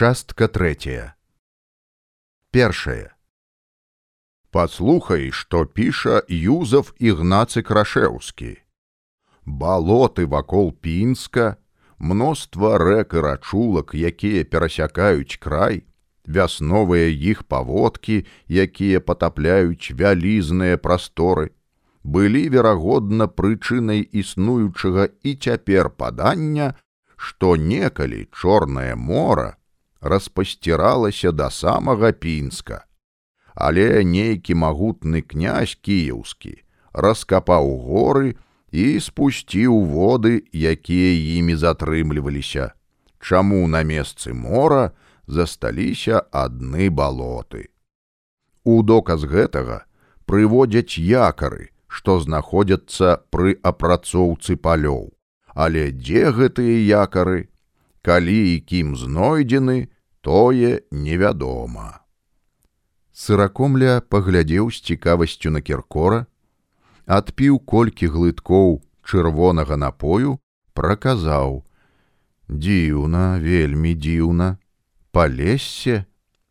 Частка третья. Першае. Паслухай, што піша Юзов Ігнацы Крашеўскі. Балоты вакол пінска, мноства рэк і рачулак, якія перасякаюць край, вясновыя іх паводкі, якія патапляюць вялізныя прасторы, былі верагодна прычынай існуючага і цяпер падання, што некалі чорнае мора распасціралася да самага пінска. Але нейкі магутны князь кіеўскі раскапаў горы і спусціў воды, якія імі затрымліваліся. Чаму на месцы мора засталіся адны балоты. У доказ гэтага прыводзяць якары, што знаходзяцца пры апрацоўцы палёў. Але дзе гэтыя якары, калі і кім знойдзены, тое невядома. Сыракомля паглядзеў з цікавасцю на кіркора, адпіў колькі глыткоў чырвонага напою, праказаў: « Дзіўна, вельмі дзіўна, палессе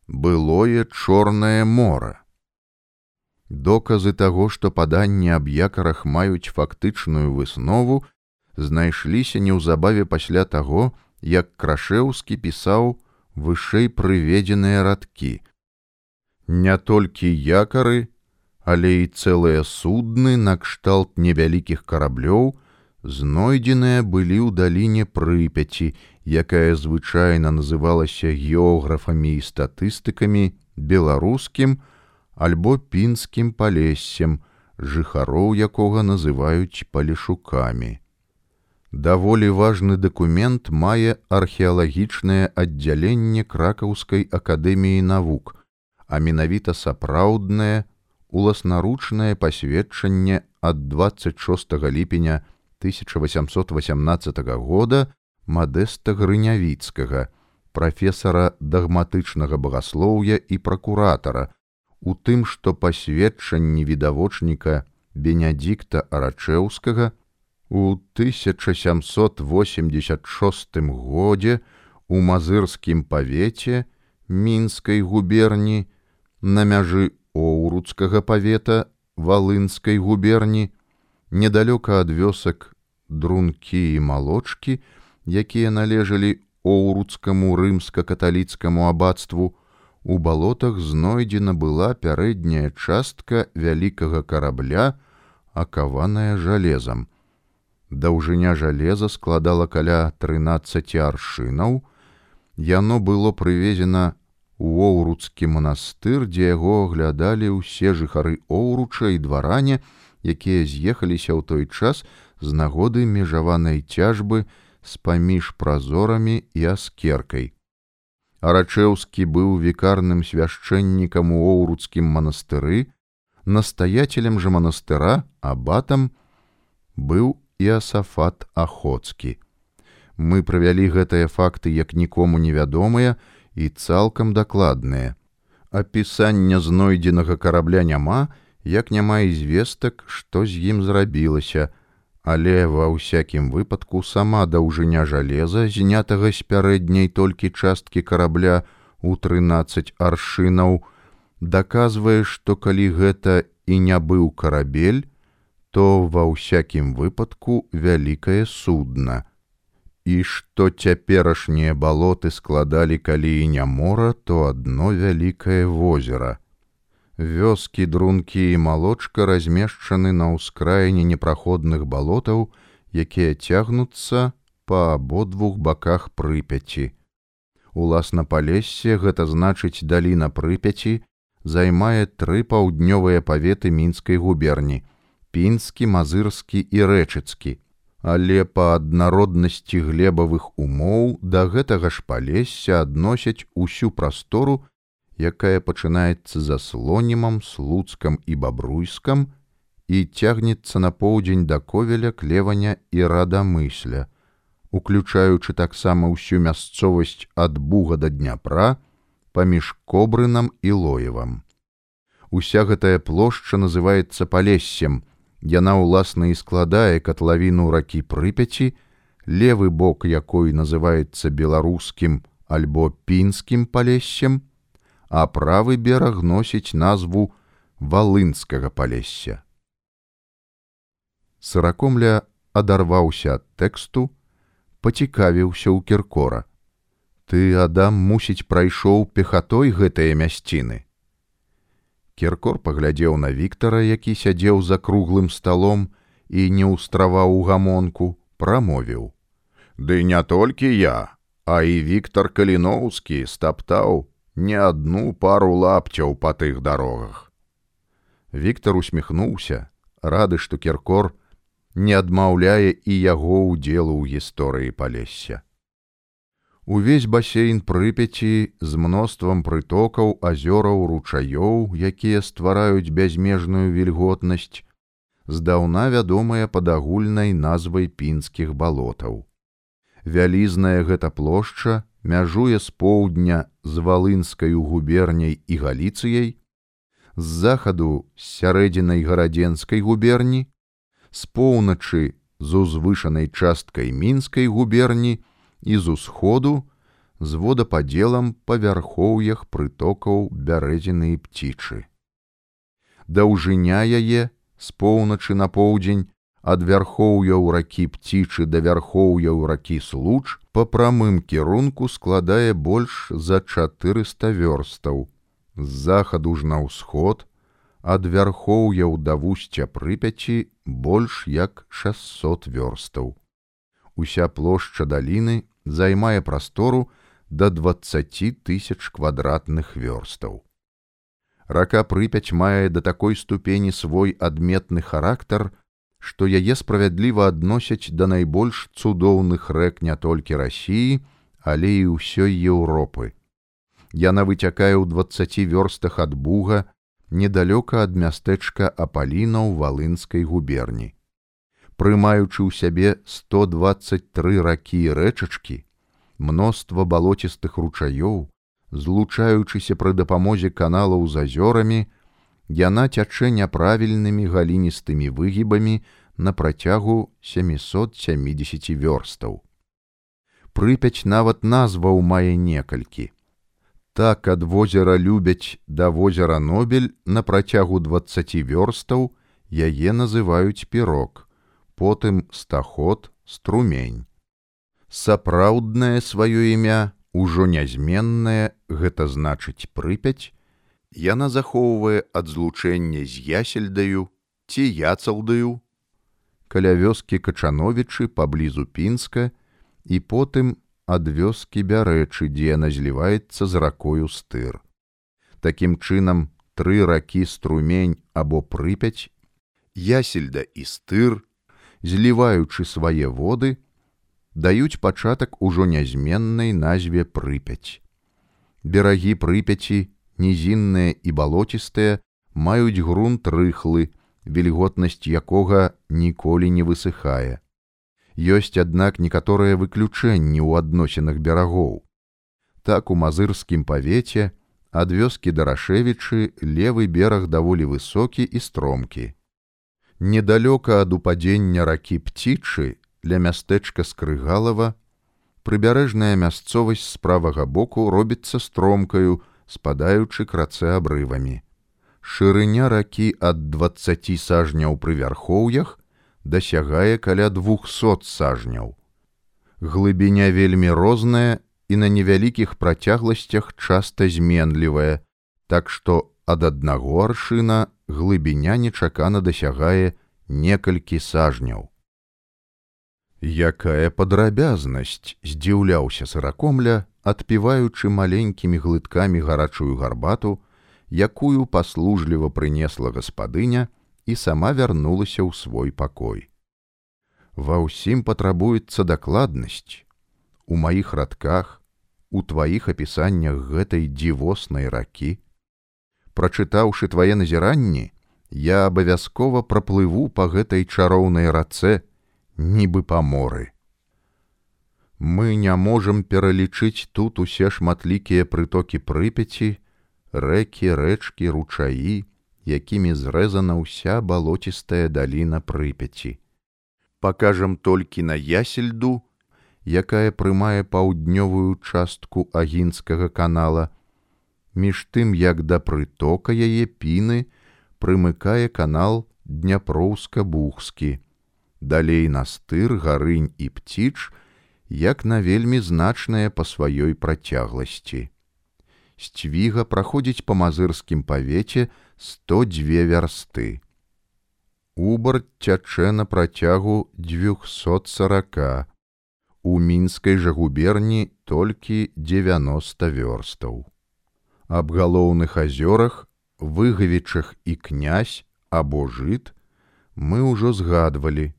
былое чорнае мора. Доказы таго, што паданні аб якарах маюць фактычную выснову, знайшліся неўзабаве пасля таго, як крашеўскі пісаў вышэй прыведзеныя радкі. Не толькі якары, але і цэлыя судны накшталт невялікіх караблёў, знойдзеныя былі ў даліне прыпяці, якая звычайна называлася географамі і статыстыкамі беларускім, альбо пінскім палессем, жыхароў якога называюць палешукамі. Даволі важны дакумент мае археалагічнае аддзяленне кракаўскай акадэміі навук, а менавіта сапраўднае уласнаручнае пасведчанне ад 26 ліпеня 1818 года мадэста грынявіцкага, прафесара дагматычнага багаслоўя і пракуратара, у тым, што пасведчанні відавочніка Бенядзікта Арачэўскага у 1786 годзе у мазырскім павеце мінскай губерні на мяжы оўруцкага павета валынскай губерні недалёка ад вёсак дрункі і малочкі, якія належалі оўруцкаму рымска-каталіцкаму абацтву, у балотах знойдзена была пярэдняя частка вялікага карабля, акаваная жалезам. Даўжыня жалеза складала каля 13 аршынаў. Яно было прывезена у оўруцкі манастыр, дзе яго аглядалі ўсе жыхары оўруча і дваране, якія з'ехаліся ў той час з нагоды межаванай цяжбы з паміж празорамі і аскеркай. Арачэўскі быў вікарным свяшчэннікам у оўруцкім манастыры, настаятелем жа манастыра абатам быў і асафат ахоцкі. Мы правялі гэтыя факты як нікому невядомыя і цалкам дакладныя. Апісання знойдзенага карабля няма, як няма і звестак, што з ім зрабілася, але ва ўсякім выпадку сама даўжыня жалеза знятага з пярэдняй толькі часткі карабля у 13 аршынаў даказвае што калі гэта і не быў карабель то ва ўсякім выпадку вялікае судна. І што цяперашнія балоты складалі калі і не мора то адно вялікае возера. Вёскі дрункі і малочка размешчаны на ўскраіне непраходных балотаў, якія цягнуцца па абодвух баках прыпяці. Уласна палесе гэта значыць даліна прыпяці займае тры паўднёвыя паветы мінскай губерні: пінскі, мазырскі і рэчыцкі. Але па аднароднасці глебавых умоў да гэтага ж палесся адносяць усю прастору, якая пачынаецца за слонімам слуцкам і бабруйскам і цягнецца на поўдзень да ковеля клеваня і радамысля, уключаючы таксама ўсю мясцовасць ад буга да дняпра паміж кобрынам і лоевам. Уся гэтая плошча называецца палессем, яна ўласна і складае катлавіну ракі прыпяці, левы бок якой называецца беларускім, альбо пінскім палессем, а правы бераг носіць назву валынскага палесся. Сыракомля адарваўся ад тэксту, пацікавіўся ў кіркора. Ты, Адам, мусіць, прайшоў пехатой гэтыя мясціны. Кіркор паглядзеў на Віктара, які сядзеў за круглым сталом і не ўстраваў у гамонку, прамовіў: « Ды не толькі я, а і Віктор Каліноўскі стаптаў не адну пару лапцяў па тых дарогах. Віктор усміхнуўся, рады, што кіркор не адмаўляе і яго ўдзелу ў гісторыі палесся. Увесь басейн прыпяці з мноствам прытокаў азёраў ручаёў, якія ствараюць бязмежную вільготнасць, здаўна вядомая пад агульнай назвай пінскіх балотаў. Вялізная гэта плошча мяжуе з поўдня з валынскаю губерняй і галіцыяй, з захаду з сярэдзінай гарадзенскай губерні, з поўначы з узвышанай часткай мінскай губерні і з усходу з водападзелам па вярхоўях прытокаў бярэзіны і пцічы. Даўжыня яе з поўначы на поўдзень ад вярхоўяў ракі пцічы да вярхоўяў ракі случ па прамым кірунку складае больш за 400 вёрстаў з захаду ж на ўсход ад вярхоўяў да вусця прыпяці больш як 600 вёрстаў. Уся плошча даліны займае прастору да 20 тысяч квадратных вёрстаў. Рака прыпяць мае да такой ступені свой адметны характар, што яе справядліва адносяць да найбольш цудоўных рэк не толькі рассіі, але і ўсёй Еўропы. Яна выцякае ў 20 вёрстах ад буга, недалёка ад мястэчка апаліна ў валынскай губерні. Прымаючы ў сябе 123 ракі рэчачкі, мноства балоцістых ручаёў, злучаючыся пры дапамозе каналаў з азёрамі, яна цячэ няправільнымі галіністымі выгібамі на працягу 770 вёрстаў. Прыпяць нават назваў мае некалькі так ад возера любяць да возера нобель на працягу 20 вёрстаў яе называюць пірог потым стаход струмень. Сапраўднае сваё імя ужо нязменнае гэта значыць прыпяць. Яна захоўвае ад злучэння з ясельдаю ці яцалдаю. Каля вёскі качановічы паблізу пінска і потым ад вёскі бярэчы, дзе яна зліваецца з ракою стыр. Такім чынам тры ракі струмень або прыпяць, ясельда і стыр, зліваючы свае воды, даюць пачатак ужо нязменнай назве прыпяць. Берагі прыпяці, нізінныя і балоцістыя, маюць грунт рыхлы, вільготнасць якога ніколі не высыхае ёсць аднак некаторыя выключэнні ў адносінах берагоў. Так у мазырскім павеце ад вёскі дарашевічы левы бераг даволі высокі і стромкі. Недалёка ад упадзення ракі пцічы ля мястэчка скрыгалава прыбярэжная мясцовасць з правага боку робіцца стромкаю, спадаючы крацы абрывамі. Шырыня ракі ад 20 сажняў пры вярхоўях дасягае каля двухсот сажняў. Глыбіня вельмі розная і на невялікіх працягласцях часта зменлівая, так што ад аднаго аршына глыбіня нечакана дасягае некалькі сажняў. Якая падрабязнасць здзіўляўся сыракомля, адпіваючы маленькімі глыткамі гарачую гарбату, якую паслужліва прынесла гаспадыня, і сама вярнулася ў свой пакой. Ва ўсім патрабуецца дакладнасць. У маіх радках, у тваіх апісаннях гэтай дзівоснай ракі. Прачытаўшы твае назіранні, я абавязкова праплыву па гэтай чароўнай рацэ, нібы па моры. Мы не можам пералічыць тут усе шматлікія прытокі прыпяці, рэкі, рэчкі, ручаі, якімі зрэзана ўся балоцістая даліна прыпяці. Пакажам толькі на ясельду, якая прымае паўднёвую частку агінскага канала. Між тым, як да прытока яе піны прымыкае канал дняпроўска-бухскі. Далей настыр, гарынь і пціч, як на вельмі значныя па сваёй працягласці. Сцвіга праходзіць па мазырскім павеце 102 вярсты. Убар цячэ на працягу 240. У мінскай жа губерні толькі 90 вёрстаў. Аб галоўных азёрах, выгавічах і князь або жыт мы ўжо згадвалі.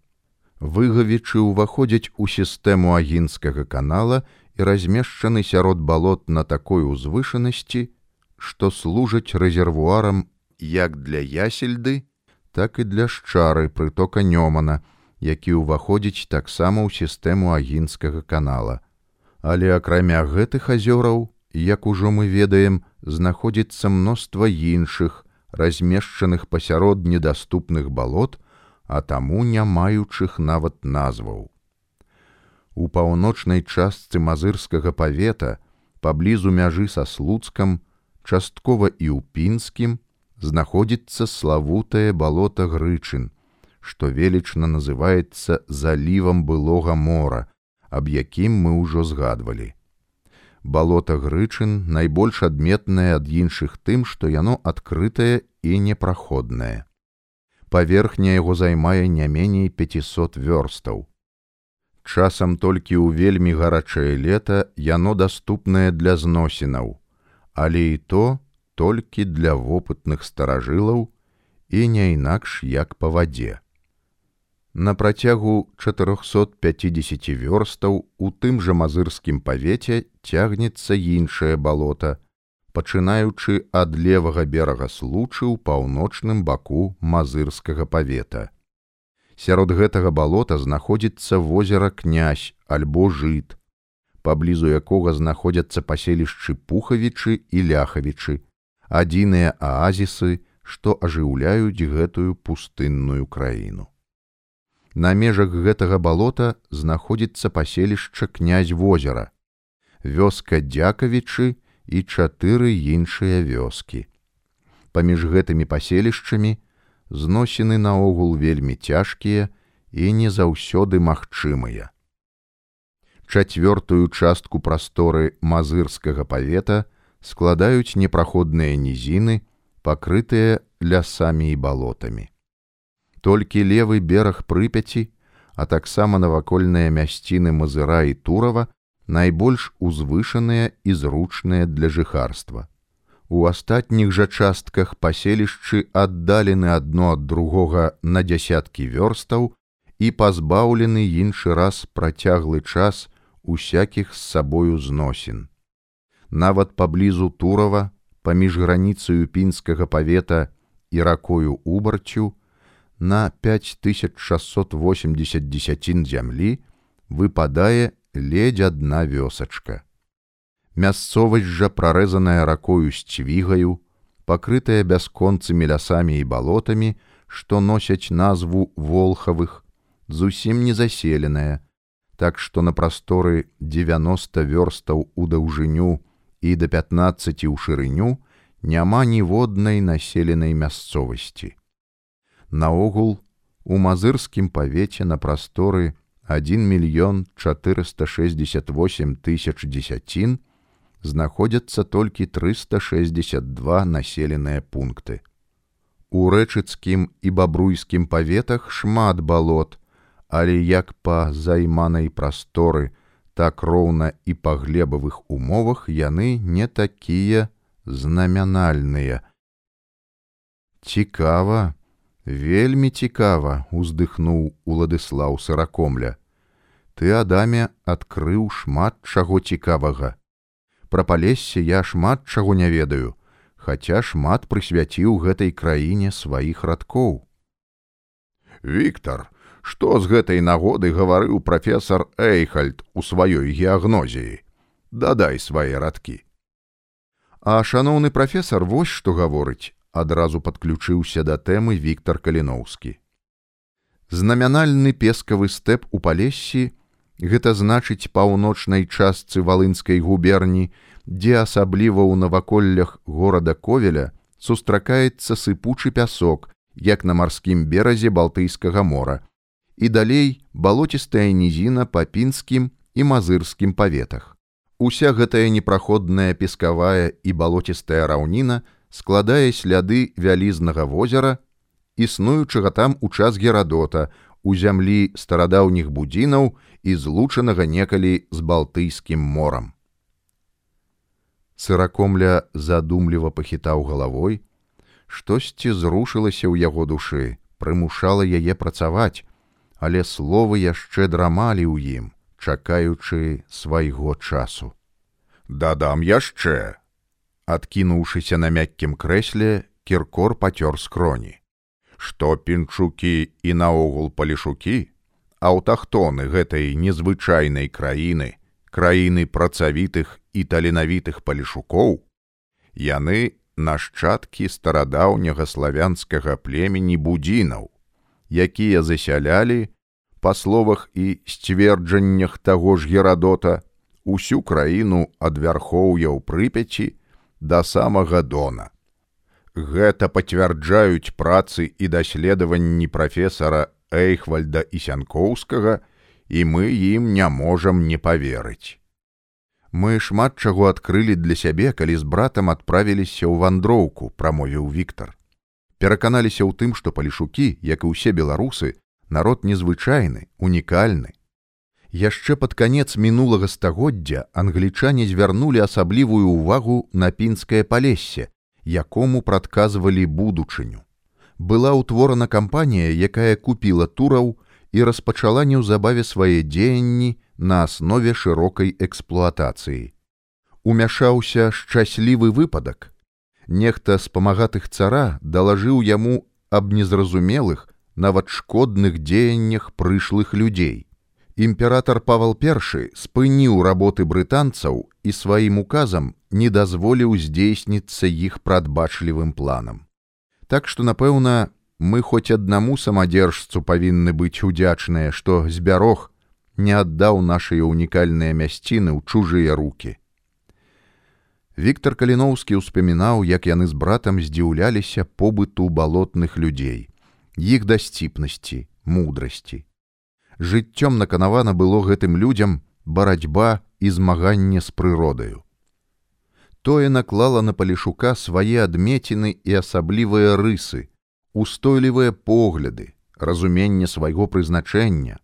Выгавічы ўваходзяць у сістэму агінскага канала і размешчаны сярод балот на такой узвышанасці, што служаць рэзервуарам як для ясельды, так і для шчары прытока нёмана, які ўваходзіць таксама ў сістэму агінскага канала. Але акрамя гэтых азёраў, як ужо мы ведаем, знаходзіцца мноства іншых, размешчаных пасярод недаступных балот, а таму не маючых нават назваў. У паўночнай частцы мазырскага павета, паблізу мяжы са слуцкам, часткова і ў пінскім, знаходзіцца славутае балота грычын, што велічна называецца залівам былога мора, аб якім мы ўжо згадвалі. Балота грычын найбольш адметнае ад іншых тым, што яно адкрытае і непраходнае. Паверхня яго займае не меней 500 вёрстаў. Часам толькі ў вельмі гарачае лета яно даступнае для зносінаў, але і то, толькі для вопытных старажылаў і не інакш як па вадзе. На працягу 450 вёрстаў у тым жа мазырскім павеце цягнецца іншае балота, пачынаючы ад левага берага случы ў паўночным баку мазырскага павета. Сярод гэтага балота знаходзіцца возера князь альбо жыт, паблізу якога знаходзяцца паселішчы пухавічы і ляхавічы, адзіныя аазісы, што ажыўляюць гэтую пустынную краіну. На межах гэтага балота знаходзіцца паселішча князь возера, вёска дзякавічы і чатыры іншыя вёскі. Паміж гэтымі паселішчамі зносіны наогул вельмі цяжкія і не заўсёды магчымыя. Чацвёртую частку прасторы мазырскага павета – складаюць непраходныя нізіны, пакрытыя лясамі і балотамі. Толькі левы бераг прыпяці, а таксама навакольныя мясціны мазыра і турава найбольш узвышаныя і зручныя для жыхарства. У астатніх жа частках паселішчы аддалены адно ад другога на дзясяткі вёрстаў і пазбаўлены іншы раз працяглы час усякіх з сабою зносін нават паблізу турава паміж граніцаю пінскага павета і ракою убарцю на 5680 дзесяцін зямлі выпадае ледзь адна вёсачка. Мясцовасць жа прарэзаная ракою з цвігаю, пакрытая бясконцымі лясамі і балотамі, што носяць назву волхавых, зусім не заселеная, так што на прасторы 90 вёрстаў у даўжыню і да 15 ў шырыню няма ніводнай населенай мясцовасці. Наогул у мазырскім павеце на прасторы 1 мільён 468 тысяч дзесяцін знаходзяцца толькі 362 населеныя пункты. У рэчыцкім і бабруйскім паветах шмат балот, але як па займанай прасторы так роўна і па глебавых умовах яны не такія знамянальныя. Цікава, вельмі цікава, уздыхнуў уладыслаў сыракомля. Ты адаме адкрыў шмат чаго цікавага. Пра палесе я шмат чаго не ведаю, хаця шмат прысвяціў гэтай краіне сваіх радкоў. Віктор, што з гэтай нагоды гаварыў прафесор Эйхальд у сваёй геагнозіі. Дадай свае радкі. А шаноўны прафесор вось што гаворыць, адразу падключыўся да тэмы Віктор Каліноўскі. Знамянальны пескавы стэп у палессі Гэта значыць паўночнай частцы валынскай губерні, дзе асабліва ў наваколлях горада ковеля сустракаецца сыпучы пясок, як на марскім беразе балтыйскага мора, і далей балоцістая нізіна па пінскім і мазырскім паветах. Уся гэтая непраходная пескавая і балоцістая раўніна складае сляды вялізнага возера, існуючага там у час герадота, у зямлі старадаўніх будзінаў і злучанага некалі з балтыйскім морам. Сыракомля задумліва пахітаў галавой, штосьці зрушылася ў яго душы, прымушала яе працаваць, але словы яшчэ драмалі ў ім, чакаючы свайго часу. Дадам яшчэ, адкінуўшыся на мяккім крэсле, кіркор пацёр скроні што пінчукі і наогул палішукі, аўтахтоны гэтай незвычайнай краіны, краіны працавітых і таленавітых палішукоў, яны нашчадкі старадаўняга славянскага племені будзінаў, якія засялялі, па словах і сцверджаннях таго ж герадота, усю краіну ад вярхоўяў прыпяці да самага дона. Гэта пацвярджаюць працы і даследаванні прафесара Эйхвальда і сянкоўскага, і мы ім не можам не паверыць. Мы шмат чаго адкрылі для сябе, калі з братам адправіліся ў вандроўку, прамовіў Віктор. Пераканаліся ў тым, што палішукі, як і ўсе беларусы, народ незвычайны, унікальны. Яшчэ пад канец мінулага стагоддзя англічане звярнулі асаблівую ўвагу на пінскае палессе, якому прадказвалі будучыню. Была ўтворана кампанія, якая купіла тураў і распачала неўзабаве свае дзеянні на аснове шырокай эксплуатацыі. Умяшаўся шчаслівы выпадак. Нехта з памагатых цара далажыў яму аб незразумелых, нават шкодных дзеяннях прышлых людзей. Імператор Павал I спыніў работы брытанцаў і сваім указам не дазволіў здзейсніцца іх прадбачлівым планам. Так што, напэўна, мы хоць аднаму самадзержцу павінны быць удзячныя, што збярог не аддаў нашыя унікальныя мясціны ў чужыя руки. Віктор Каліноўскі ўспамінаў, як яны з братам здзіўляліся побыту балотных людзей, іх дасціпнасці, мудрасці. Жыццём наканавана было гэтым людзям барацьба і змаганне з прыродаю. Тое наклала на палішука свае адмеціны і асаблівыя рысы, устойлівыя погляды, разуменне свайго прызначэння,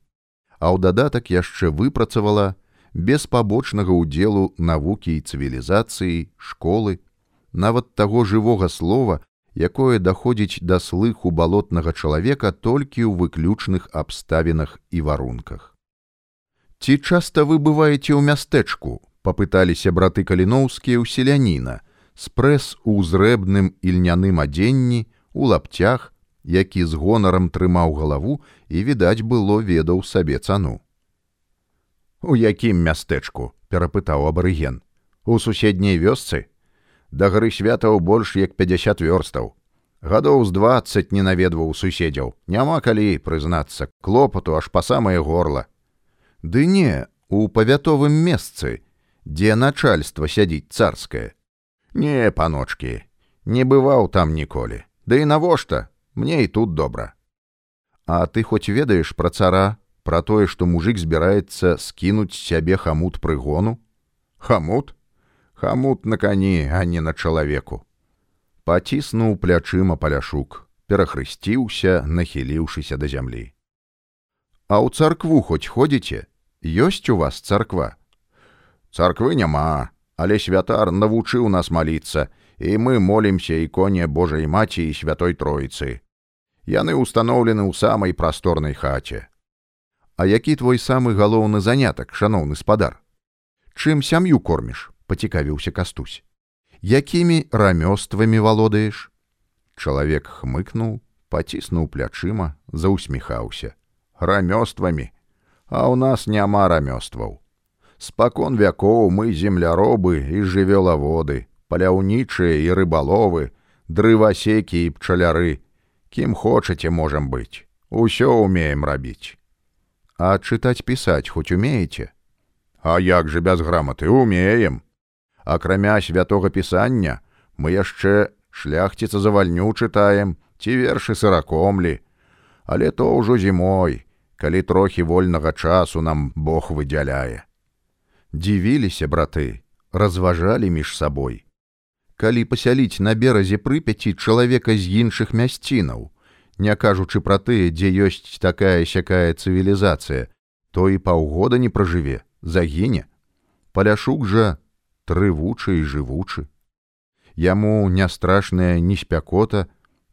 а ў дадатак яшчэ выпрацавала без пабочнага ўдзелу навукі і цывілізацыі, школы, нават таго жывога слова, якое даходзіць да слыху балотнага чалавека толькі ў выключных абставінах і варунках. Ці часта вы бываеце ў мястэчку, папыталіся браты каліноўскія ў селяніна, спрэс у зрэбным ільняным адзенні, у лапцях, які з гонарам трымаў галаву і, відаць, было ведаў сабе цану. У якім мястэчку перапытаў абарыген. У суседняй вёсцы да гары святаў больш як 50 вёрстаў. Гадоў з 20 не наведваў суседзяў, няма калі прызнацца клопату аж па самае горла. Ды не, у павятовым месцы, дзе начальства сядзіць царскае. Не, паночкі, не бываў там ніколі. Ды і навошта, мне і тут добра. А ты хоць ведаеш пра цара, пра тое, што мужик збіраецца скінуць сябе хамут прыгону? Хамут? Хамут на кані, а не на чалавеку. Паціснуў плячыма паляшук, перахрысціўся, нахіліўшыся да зямлі. А ў царкву хоць ходзіце, ёсць у вас царква. Царквы няма, але святар навучыў нас маліцца, і мы молімся іконе Божай маці і святой троіцы. Яны ўстаноўлены ў самай прасторнай хаце. А які твой самы галоўны занятак, шаноўны спадар? Чым сям'ю корміш, пацікавіўся кастусь. Якімі рамёствамі валодаеш? Чалавек хмыкнуў, паціснуў плячыма, заўсміхаўся рамёствамі, а ў нас няма рамёстваў. Спакон вякоў мы земляробы і жывёлаводы, паляўнічыя і рыбаловы, дрывасекі і пчаляры, кім хочаце можам быць, усё умеем рабіць. А чытаць пісаць хоць умееце? А як же без граматы умеем. Акрамя святого пісання мы яшчэ шляхціца завальню чытаем ці вершы сыракомлі, але то ўжо зімой, калі трохі вольнага часу нам Бог выдзяляе. Дзівіліся браты, разважалі між сабой. Калі пасяліць на беразе прыпяці чалавека з іншых мясцінаў, не кажучы пра тыя, дзе ёсць такая сякая цывілізацыя, то і паўгода не пражыве, загіне. Паляшук жа трывучы і жывучы. Яму не страшная ні спякота,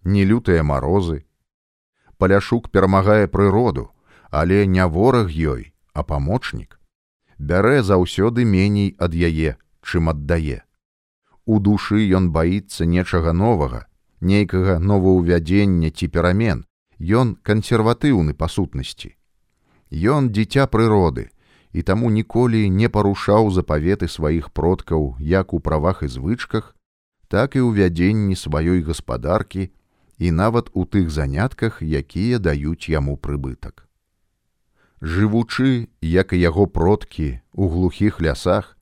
ні лютыя марозы. Паляшук перамагае прыроду, але не вораг ёй, а памочнік. Бярэ заўсёды меней ад яе, чым аддае. У душы ён баіцца нечага новага, нейкага новаўвядзення ці перамен, Ён кансерватыўны па сутнасці. Ён дзіця прыроды і таму ніколі не парушаў запаветы сваіх продкаў як у правах і звычках, так і ў вядзенні сваёй гаспадаркі і нават у тых занятках, якія даюць яму прыбытак. Жывучы, як і яго продкі у глухіх лясах,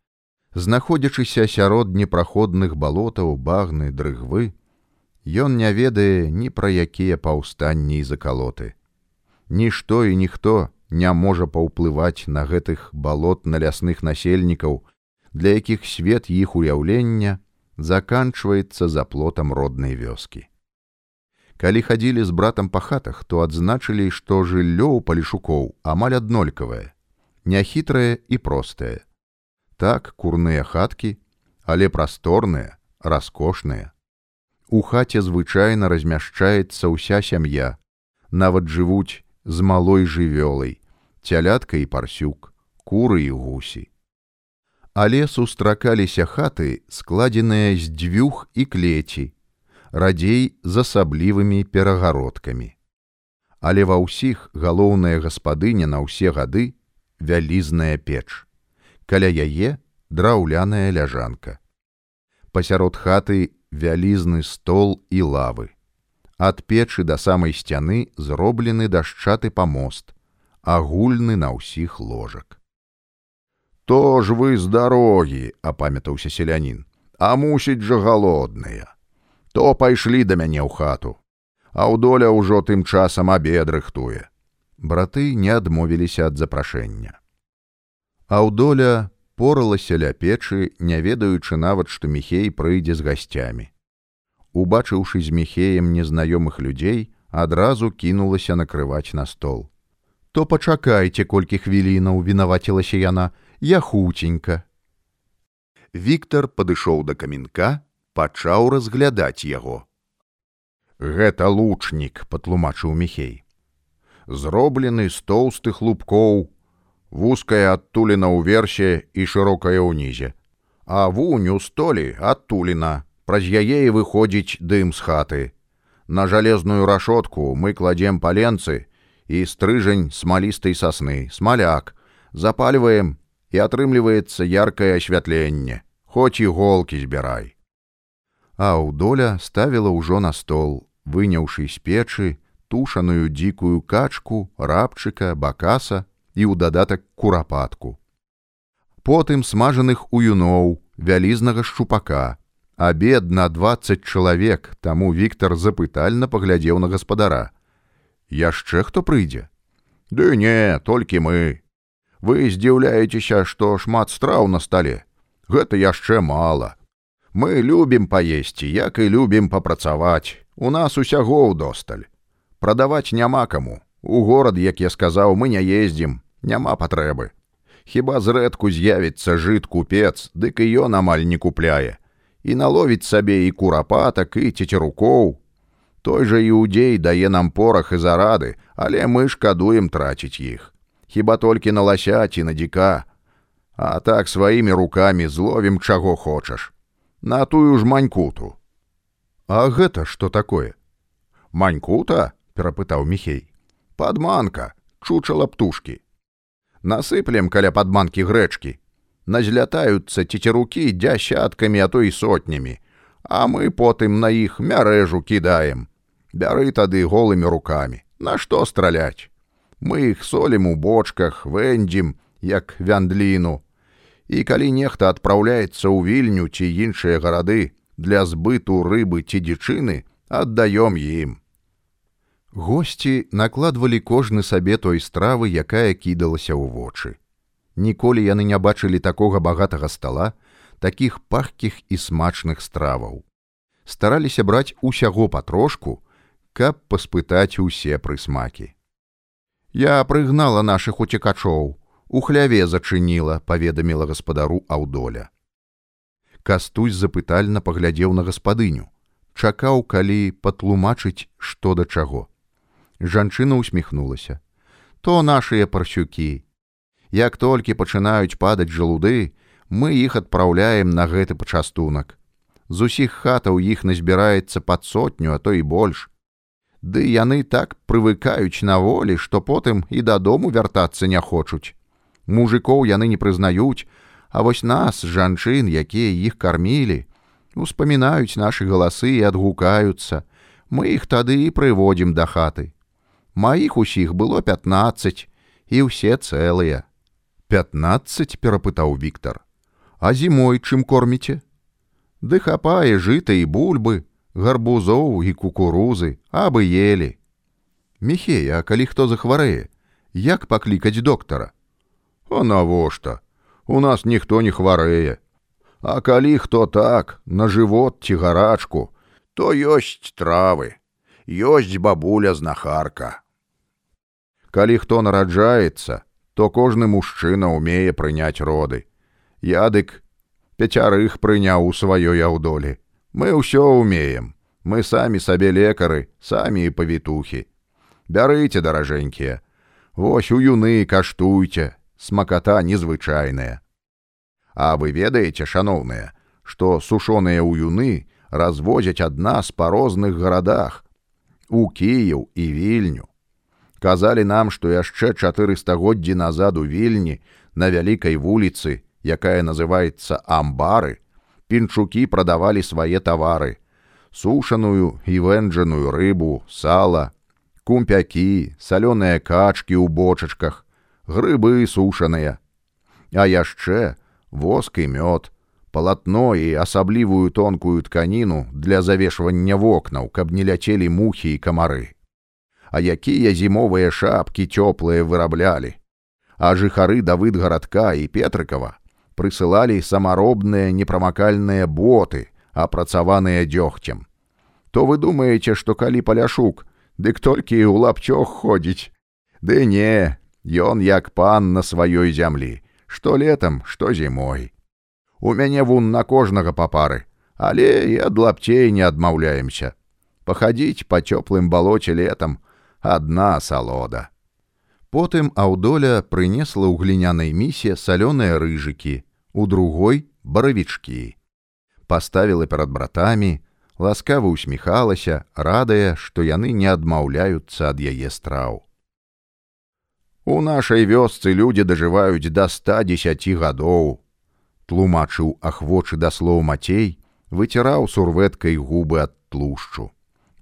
знаходзячыся сярод непраходных балотаў багны дрыгвы, Ён не ведае ні пра якія паўстанні і закалоты. Нішто і ніхто не можа паўплываць на гэтых балот на лясных насельнікаў, для якіх свет іх уяўлення заканчваецца за плотам роднай вёскі. Калі хадзілі з братам па хатах, то адзначылі, што жыллё ў палішукоў амаль аднолькавае, няхітрае і простае. Так курныя хаткі, але прасторныя, раскошныя. У хаце звычайна размяшчаецца ўся сям'я, нават жывуць з малой жывёлай, цялятка і парсюк, куры і гусі. Але сустракаліся хаты, складзеныя з дзвюх і клеці, радзей з асаблівымі перагародкамі. Але ва ўсіх галоўная гаспадыня на ўсе гады вялізная печ. Каля яе драўляная ляжанка. Пасярод хаты вялізны стол і лавы. Ад печы да самай сцяны зроблены дашчаты памост, агульны на ўсіх ложак. То ж вы з дарогі, апамятаўся селянін, а мусіць жа галодныя. То пайшлі да мяне ў хату, а ў доля ўжо тым часам абед рыхтуе. Браты не адмовіліся ад запрашэння. Аўдоля поралася ля печы, не ведаючы нават, што міхей прыйдзе з гасцямі. Убачыўшы з міхеем незнаёмых людзей, адразу кінулася накрываць на стол. То пачакайце колькі хвілінаў вінавацілася яна, я хуценька. Віктор падышоў да камінка, пачаў разглядаць яго. Гэта лучнік, патлумачыў міхей. Зроблены з тоўстых лубкоў, вузкая адтулена ўверсе і шырокая ўнізе, а вуню столі адтулена, праз яе і выходзіць дым з хаты. На жалезную рашотку мы кладзем паленцы і стрыжань смалістай сасны, смаляк, запальваем і атрымліваецца яркае асвятленне, хоць і голкі збірай. А ў доля ставіла ўжо на стол, выняўшы з печы тушаную дзікую качку, рабчыка, бакаса, і ў дадатак курапатку. Потым смажаных уюноў, вялізнага шчупака, абед на 20 чалавек, таму Віктор запытальна паглядзеў на гаспадара. Яшчэ хто прыйдзе? Ды не, толькі мы. Вы здзіўляецеся, што шмат страў на стале. Гэта яшчэ мала. Мы любім паесці, як і любім папрацаваць. У нас усяго ўдосталь. Прадаваць няма каму. У горад, як я сказаў, мы не ездзім, няма патрэбы. Хіба зрэдку з'явіцца жыт купец, дык і ён амаль не купляе. І наловіць сабе і курапатак і цецерукоў. Той жа іудзей дае нам порах і зарады, але мы шкадуем траціць іх. Хіба толькі на лася ці на дзіка. А так сваімі рукамі зловім чаго хочаш. На тую ж манькуту. А гэта што такое? Манькута? перапытаў міхей падманка чучала птушки насыплем каля падманкі грэчкі назлятаюцца цецерукі дзясяткамі а то і сотнямі а мы потым на іх мярэжу кідаем бяры тады голымі руками на што страляць Мы іх солім у бочках, вэндзім, як вяндліну. І калі нехта адпраўляецца ў вільню ці іншыя гарады для збыту рыбы ці дзічыны, аддаём ім. Госці накладвалі кожны сабе той стравы, якая кідалася ў вочы. Ніколі яны не бачылі такога багатага стала, такіх пахкіх і смачных страваў. Стараліся браць усяго патрошку, каб паспытаць усе прысмакі. Я прыгнала нашых уцекачоў, у хляве зачыніла, паведаміла гаспадару аўдоля. Кастусь запытальна паглядзеў на гаспадыню, чакаў, калі патлумачыць, што да чаго. Жанчына усміхнулася то нашыя парсюкі. Як толькі пачынаюць падаць жалуды мы іх адпраўляем на гэты пачастунак. З усіх хатаў іх назбіраецца пад сотню а то і больш ды яны так прывыкаюць на волі што потым і дадому вяртацца не хочуць мужикоў яны не прызнаюць а вось нас жанчын якія іх кармілі успамінаюць нашы галасы і адгукаюцца мы іх тады і прыводзім да хаты Маіх усіх было 15 і ўсе цэлыя. 15 перапытаў Віктор. А зімой чым корміце? Ды хапае жыта і бульбы, гарбузоў і кукурузы, абы елі. Міхея, а калі хто захварэе, як паклікаць доктара? А навошта? У нас ніхто не хварэе. А калі хто так, на жывот ці гарачку, то ёсць травы ёсць бабуля знахарка. Калі хто нараджаецца, то кожны мужчына ўмее прыняць роды. Ядык пяцярых прыняў у сваёй аўдолі. Мы ўсё ўмеем. Мы самі сабе лекары, самі і павітухі. Бярыце даражэнькія. Вось у юны каштуйце, смаката незвычайная. А вы ведаеце, шаноўныя, што сушоныя ўюны развозяць ад нас па розных гарадах, у Кіяў і вільню. Казалі нам, што яшчэ чатыры стагоддзі назад у вільні на вялікай вуліцы, якая называецца амбары, пінчукі прадавалі свае тавары: сушаную і вэнджаную рыбу, сала, кумпякі, салёныя качкі ў бочачках, грыбы сушаныя. А яшчэ воск і мёд, палатно і асаблівую тонкую тканіну для завешвання вокнаў, каб не ляцелі мухі і камары. А якія зімовыя шапкі цёплыя выраблялі. А жыхары давыд гарадка і Петрыкава прысылалі самаробныя непрамакальныя боты, апрацаваныя дзёгцем. То вы думаеце, што калі паляшук, дык толькі ў лапцёг ходзіць. Ды не, ён як пан на сваёй зямлі, што летам, што зімой. У мяне вун на кожнага папары, але і ад лапцей не адмаўляемся. Пахадзіць па цёплым балоце летам адна салода. Потым аўдоля прынесла ў глінянай місе салёныя рыжыкі, у другой баравічкі. Паставіла перад братамі, ласкава усміхалася, радая, што яны не адмаўляюцца ад яе страў. У нашай вёсцы людзі дажываюць да 110 гадоў, тлумачыў ахвочы да слоў мацей, выціраў сурветкай губы ад тлушчу.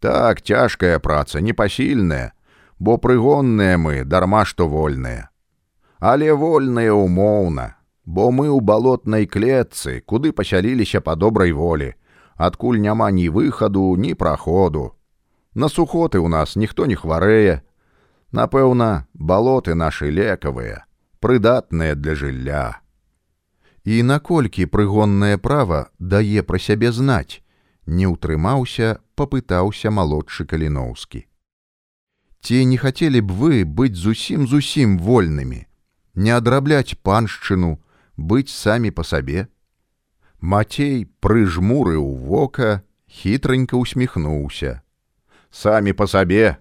Так цяжкая праца непасільная, бо прыгонныя мы дарма што вольныя. Але вольныя умоўна, бо мы ў балотнай клетцы, куды пасяліліся па добрай волі, адкуль няма ні выхаду, ні праходу. На сухоты ў нас ніхто не хварэе. Напэўна, балоты нашы лекавыя, прыдатныя для жылля і наколькі прыгоннае права дае пра сябе знаць, не ўтрымаўся, папытаўся малодшы каліноўскі. Ці не хацелі б вы быць зусім зусім вольнымі, не адрабляць паншчыну, быць самі па сабе. Мацей прыжмурыў вока, хітранька усміхнуўся. Самі па сабе,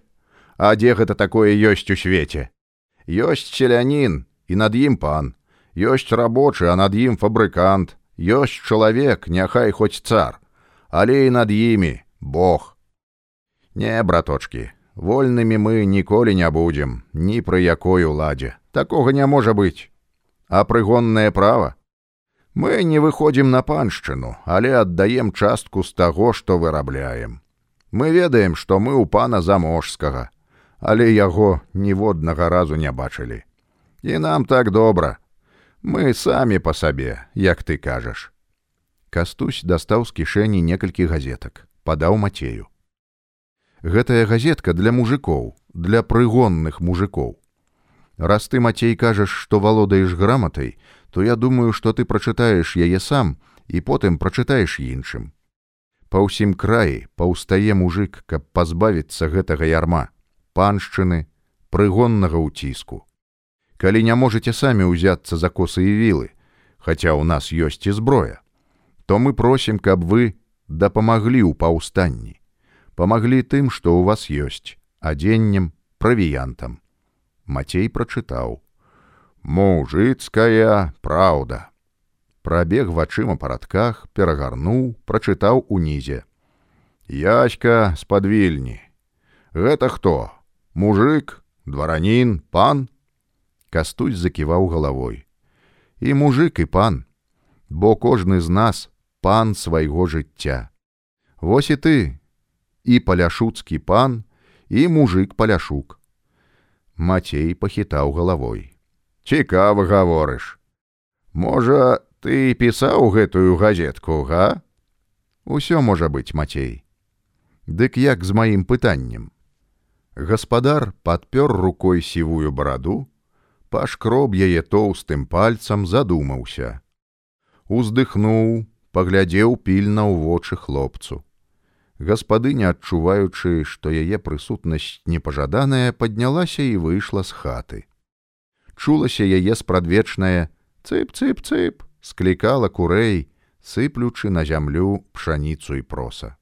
А дзе гэта такое ёсць у свеце? Ёсць селянін і над ім пан, ёсць рабочы, а над ім фабрыкант, ёсць чалавек, няхай хоць цар, але і над імі Бог. Не, браточки, вольнымі мы ніколі не будзем, ні пры якой уладзе. Такога не можа быць. А прыгоннае права. Мы не выходзім на паншчыну, але аддаем частку з таго, што вырабляем. Мы ведаем, што мы ў пана заможскага. але яго ніводнага разу не бачылі. І нам так добра. Мы самі па сабе, як ты кажаш. Кастусь дастаў з кішэні некалькі газетак, падаў мацею. Гэтая газетка для мужикоў, для прыгонных мужикоў. Раз ты мацей кажаш, што валодаеш граматай, то я думаю, што ты прачытаеш яе сам і потым прачытаеш іншым. Па ўсім краі паўстае мужик, каб пазбавіцца гэтага ярма, паншчыны, прыгоннага ўціску. Калі не можете самі ўзяцца за косы і вілы, хаця ў нас ёсць і зброя, то мы просім, каб вы дапамаглі ў паўстанні, памаглі тым, што ў вас ёсць адзеннем правіянтам. Мацей прачытаў: Мужыцкая праўда. Прабег вачыма па радках, перагарнуў, прачытаў унізе. Яська з-пад вільні. Гэта хто? Мужык, дваранін, пан? Кастусь заківаў галавой. І мужык і пан, бо кожны з нас пан свайго жыцця. Вось і ты, і паляшуцкі пан, і мужик паляшук. Мацей пахітаў галавой. Цікава гаворыш. Можа, ты пісаў гэтую газетку, га? Усё можа быць мацей. Дык як з маім пытаннем. Гаспадар падпёр рукой сівую бараду, пашкроб яе тоўстым пальцам задумаўся. Уздыхнуў, паглядзеў пільна ў вочы хлопцу. Гаспадыня, адчуваючы, што яе прысутнасць непажаданая, паднялася і выйшла з хаты. Чулася яе спрадвечнае цып-цып-цып, склікала курэй, сыплючы на зямлю пшаніцу і проса.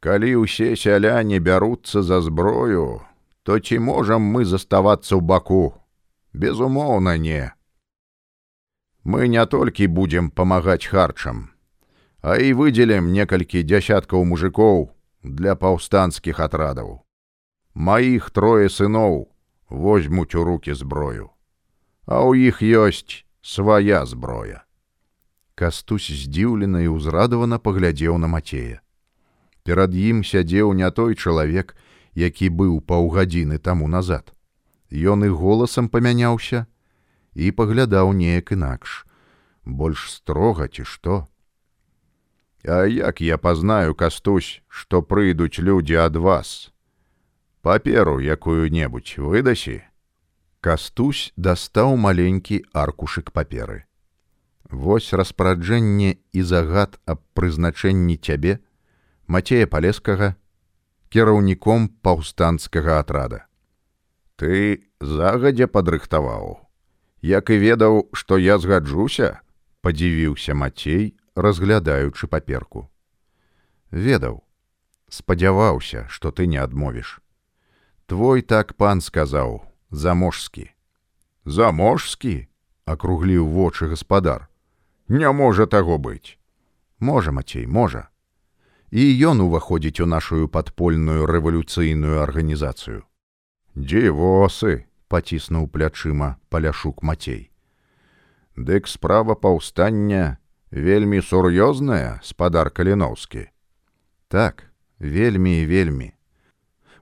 Калі ўсе сяляне бяруцца за зброю, то ці можам мы заставацца ў баку? Безумоўна, не мы не толькі будзем памагаць харчам, а і выдзелем некалькі дзясяткаў мужикоў для паўстанцкіх атрадаў. Маіх трое сыноў возьмуць у руки зброю, а ў іх ёсць свая зброя. Кастусь здзіўлена і ўзрадавана паглядзеў на мацея. Перад ім сядзеў не той чалавек, які быў паўгадзіны таму назад. Ён і голасам памяняўся, і паглядаў неяк інакш, больш строга ці што. А як я пазнаю кастусь, што прыйдуць людзі ад вас. Паперу якую-небудзь выдасі. Кастусь дастаў маленькі аркушык паперы. Вось распараджэнне і загад аб прызначэнні цябе, Мацея палескага, кіраўніком паўстанцкага атрада. Ты загадзя падрыхтаваў як і ведаў, што я згаджуся, падзівіўся Мацей, разглядаючы паперку. Ведаў, спадзяваўся, што ты не адмовіш. Твой так пан сказаў, заможскі. Заможскі, акругліў вочы гаспадар. Не можа таго быць. Можа, Мацей, можа. І ён уваходзіць у нашу падпольную рэвалюцыйную арганізацыю. Дзівосы, паціснуў плячыма паляшук мацей. Дык справа паўстання вельмі сур'ёзная спадар каліноўскі. Так, вельмі і вельмі.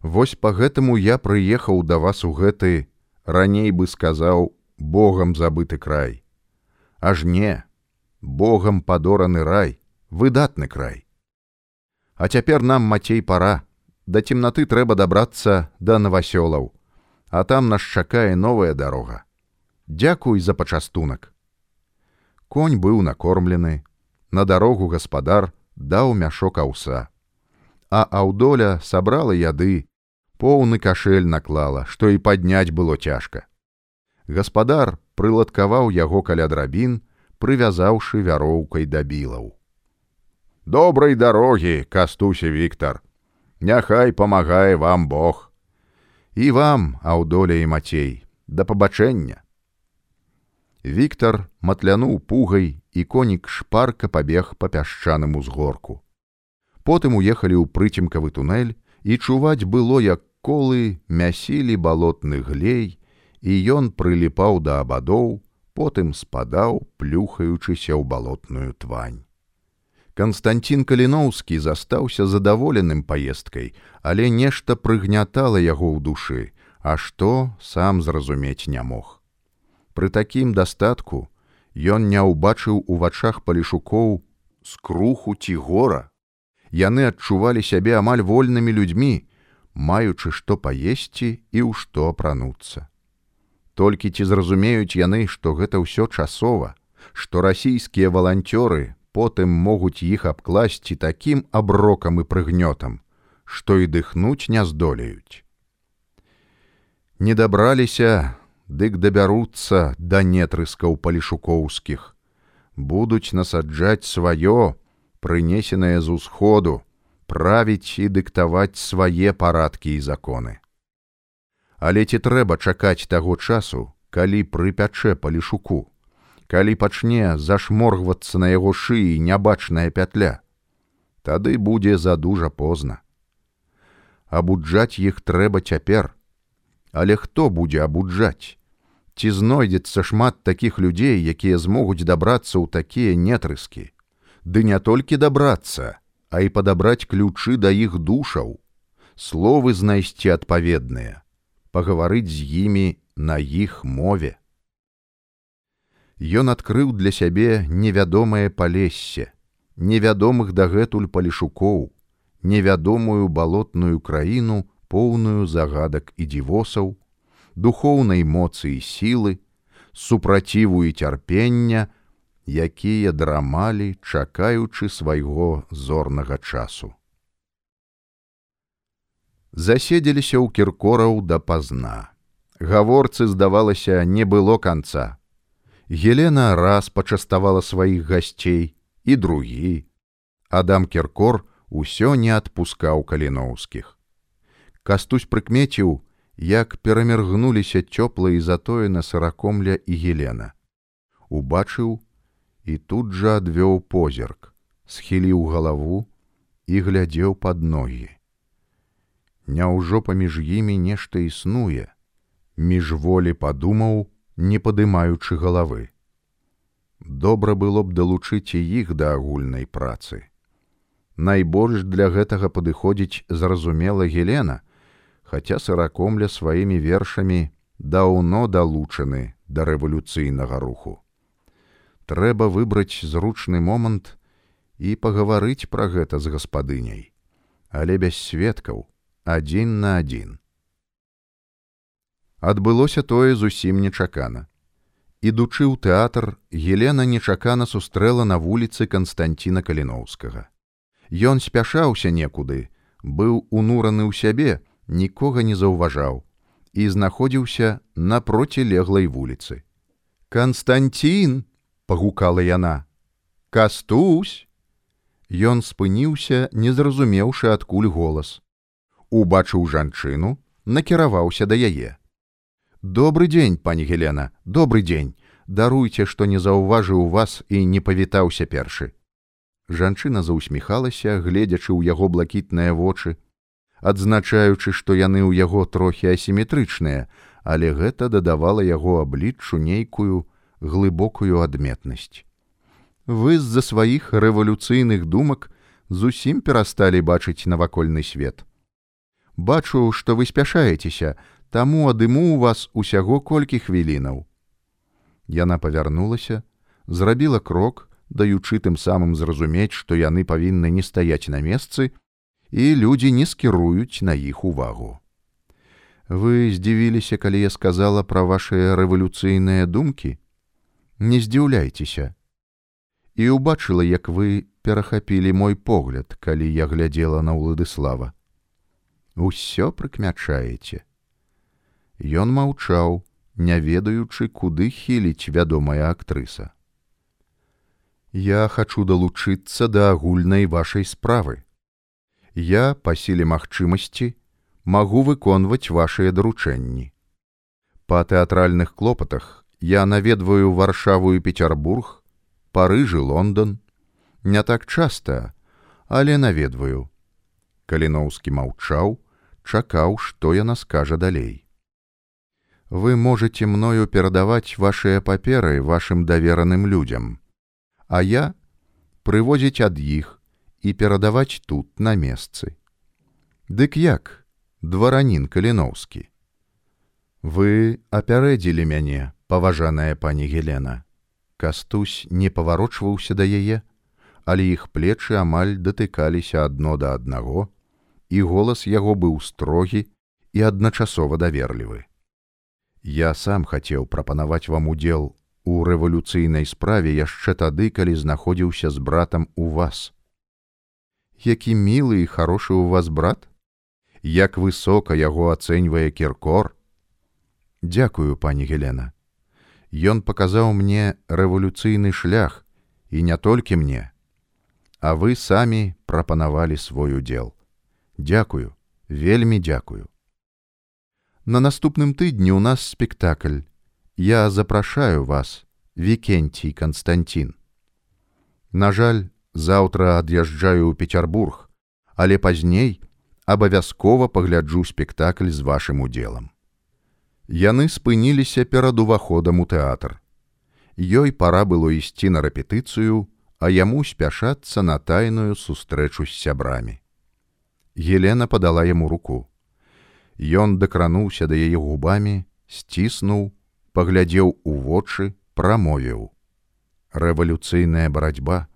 Вось па гэтаму я прыехаў да вас у гэты, раней бы сказаў Богам забыты край. Аж не, Богам падораны рай, выдатны край. А цяпер нам мацей пара, да цемнаты трэба дабрацца да навасёлаў, а там нас чакае новая дарога. Дзякуй за пачастунак. Конь быў накормлены, на дарогу гаспадар даў мяшок аўса. А аўдоля сабрала яды, поўны кашель наклала, што і падняць было цяжка. Гаспадар прыладкаваў яго каля драбін, прывязаўшы вяроўкай да білаў. Добрай дарогі, кастусе Віктор, Няхай памагае вам Бог і вам аўдоля і мацей да пабачэння Віктор матлянуў пугай і конік шпарка пабег па пясчаным узгорку потым уехалі ў прыцемкавы тунэль і чуваць было як колы мясілі балотны глей і ён прыліпаў да абадоў потым спадаў плюхаючыся ў балотную твань Канстанцін Каліноўскі застаўся задаволеным паездкай, але нешта прыгнятала яго ў душы, а што сам зразумець не мог. Пры такім дастатку ён не ўбачыў у вачах палішукоў скруху ці гора. Яны адчувалі сябе амаль вольнымі людзьмі, маючы што паесці і ў што апрануцца. Толькі ці зразумеюць яны, што гэта ўсё часова, што расійскія валанцёры потым могуць іх абкласці такім аброкам і прыгнётам, што і дыхнуць не здолеюць. Не дабраліся, дык дабяруцца да нетрыскаў палішукоўскіх, будуць насаджаць сваё, прынесенае з усходу, правіць і дыктаваць свае парадкі і законы. Але ці трэба чакаць таго часу, калі прыпячэ палішуку, калі пачне зашморгвацца на яго шыі нябачная пятля, тады будзе задужа позна. Абуджаць іх трэба цяпер, але хто будзе абуджаць? Ці знойдзецца шмат такіх людзей, якія змогуць дабрацца ў такія нетрыскі, Ды не толькі дабрацца, а і падабраць ключы да іх душаў, словы знайсці адпаведныя, пагаварыць з імі на іх мове. Ён адкрыў для сябе невядомае палессе, невядомых дагэтуль палішукоў, невядомую балотную краіну, поўную загадак і дзівосаў, духоўнай моцы і сілы, супраціву і цярпення, якія драмалі, чакаючы свайго зорнага часу. Заседзеліся ў кіркораў дапазна. Гаворцы, здавалася, не было канца. Гелена раз пачаставала сваіх гасцей і другі. Адам Кіркор усё не адпускаў каліноўскіх. Кастусь прыкмеціў, як перамергнуліся цёпла і затое на сыракомля і гелена. Убачыў, і тут жа адвёў позірк, схіліў галаву і глядзеў пад ногі. Няўжо паміж імі нешта існуе, міжволі падумаў, не падымаючы галавы. Добра было б далучыць і іх да агульнай працы. Найбольш для гэтага падыходзіць зразумела Гелена, хаця сыракомля сваімі вершамі даўно далучаны да рэвалюцыйнага руху трэба выбраць зручны момант і пагаварыць пра гэта з гаспадыняй, але без сведкаў адзін на адзін. Адбылося тое зусім нечакана. Ідучы ў тэатр, Гелена нечакана сустрэла на вуліцы Канстанціна Каліноўскага. Ён спяшаўся некуды, быў унураны ў сябе, нікога не заўважаў і знаходзіўся напроці леглай вуліцы. Канстанцін! пагукала яна. Кастусь! Ён спыніўся, не зразумеўшы адкуль голас. Убачыў жанчыну, накіраваўся да яе. Добры дзень, пані Гелена, добры дзень, даруйце, што не заўважыў вас і не павітаўся першы. Жанчына заусміхалася, гледзячы ў яго блакітныя вочы, адзначаючы, што яны ў яго трохі асіметрычныя, але гэта дадавала яго абліччу нейкую, глыбокую адметнасць. Вы з-за сваіх рэвалюцыйных думак зусім перасталі бачыць навакольны свет. Бачу, што вы спяшаецеся, таму адыму у вас усяго колькі хвілінаў. Яна павярнулася, зрабіла крок, даючы тым самым зразумець, што яны павінны не стаяць на месцы, і людзі не скіруюць на іх увагу. Вы здзівіліся, калі я сказала пра вашыя рэвалюцыйныя думкі, не здзіўляйцеся. І ўбачыла, як вы перахапілі мой погляд, калі я глядзела на ўладыслава. Усё прыкмячаеце. Ён маўчаў, не ведаючы, куды хіліць вядомая актрыса. Я хачу далучыцца да агульнай вашай справы. Я па сіле магчымасці магу выконваць вашыя даручэнні. Па тэатральных клопатах я наведваю варшаву і петербург парыжы лондон. Не так часта але наведваю. Каліноўскі маўчаў чакаў што яна скажа далей. Вы можете мною перадаваць вашыя паперы вашим давераным людзям а я прывозіць ад іх і перадаваць тут на месцы. Дык як, дваранін каліноўскі. Вы апярэдзілі мяне, паважаная пані Гелена. Кастусь не паварочваўся да яе, але іх плечы амаль датыкаліся адно да аднаго, і голас яго быў строгі і адначасова даверлівы. Я сам хацеў прапанаваць вам удзел у рэвалюцыйнай справе яшчэ тады, калі знаходзіўся з братам у вас. Які мілы і хорошы ў вас брат? Як высока яго ацэньвае кіркор? Дякую, пані Гелена. Ён паказаў мне рэвалюцыйны шлях і не толькі мне, а вы самі прапанавалі свой удзел. Дякую, вельмі дзякую. На наступным тыдні ў нас спектакль. Я запрашаю вас, Вікенцій Канстантин. На жаль, заўтра ад'язджаю ў Петербург, але пазней абавязкова пагляджу спектакль з вашым удзелам. Яны спыніліся перад уваходам у тэатр. Ёй пара было ісці на рэпетыцыю, а яму спяшацца на тайную сустрэчу з сябрамі. Елена падала яму руку. Ён дакрануўся да яе губамі, сціснуў, паглядзеў у вочы, прамовіў: Рэвалюцыйная барацьба,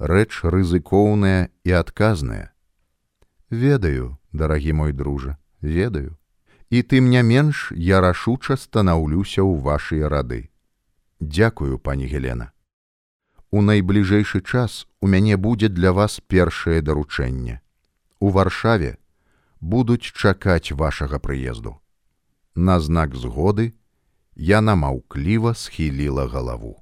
рэч рызыкоўная і адказная. Ведаю, дарагі мой дружа, ведаю. І тым не менш я рашуча станаўлюся ў вашыя рады. Дякую, пані Гелена. У найбліжэйшы час у мяне будзе для вас першае даручэнне у варшаве будуць чакаць вашага прыезду. На знак згоды яна маўкліва схіліла галаву.